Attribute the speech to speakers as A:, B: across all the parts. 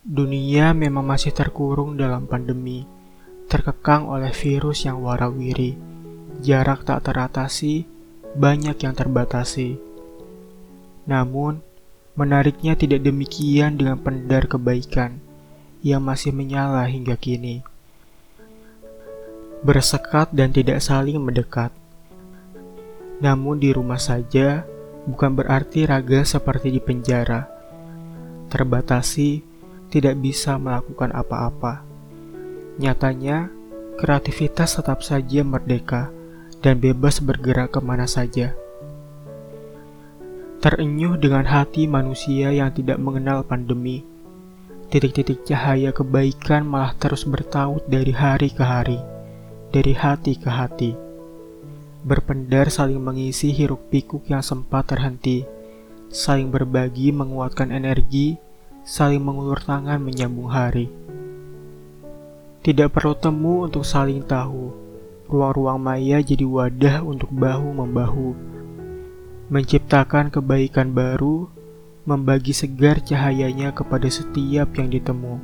A: Dunia memang masih terkurung dalam pandemi, terkekang oleh virus yang warawiri. Jarak tak teratasi, banyak yang terbatasi. Namun, menariknya tidak demikian dengan pendar kebaikan yang masih menyala hingga kini. Bersekat dan tidak saling mendekat. Namun di rumah saja bukan berarti raga seperti di penjara. Terbatasi, tidak bisa melakukan apa-apa. Nyatanya, kreativitas tetap saja merdeka dan bebas bergerak ke mana saja. Terenyuh dengan hati manusia yang tidak mengenal pandemi, titik-titik cahaya kebaikan malah terus bertaut dari hari ke hari, dari hati ke hati. Berpendar saling mengisi hiruk pikuk yang sempat terhenti, saling berbagi menguatkan energi, saling mengulur tangan menyambung hari. Tidak perlu temu untuk saling tahu, ruang-ruang maya jadi wadah untuk bahu-membahu, menciptakan kebaikan baru, membagi segar cahayanya kepada setiap yang ditemu.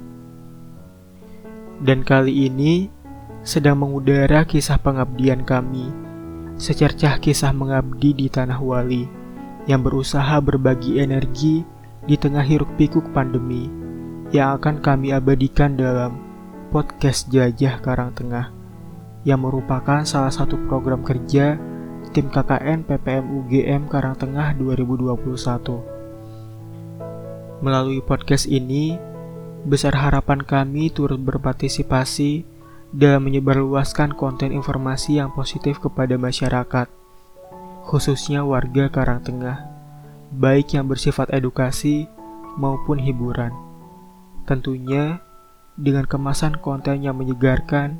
A: Dan kali ini sedang mengudara kisah pengabdian kami secercah kisah mengabdi di tanah wali yang berusaha berbagi energi di tengah hiruk pikuk pandemi yang akan kami abadikan dalam podcast Jajah Karang Tengah yang merupakan salah satu program kerja tim KKN PPM UGM Karangtengah 2021. Melalui podcast ini, besar harapan kami turut berpartisipasi dalam menyebarluaskan konten informasi yang positif kepada masyarakat, khususnya warga Karangtengah, baik yang bersifat edukasi maupun hiburan. Tentunya dengan kemasan konten yang menyegarkan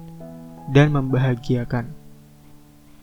A: dan membahagiakan.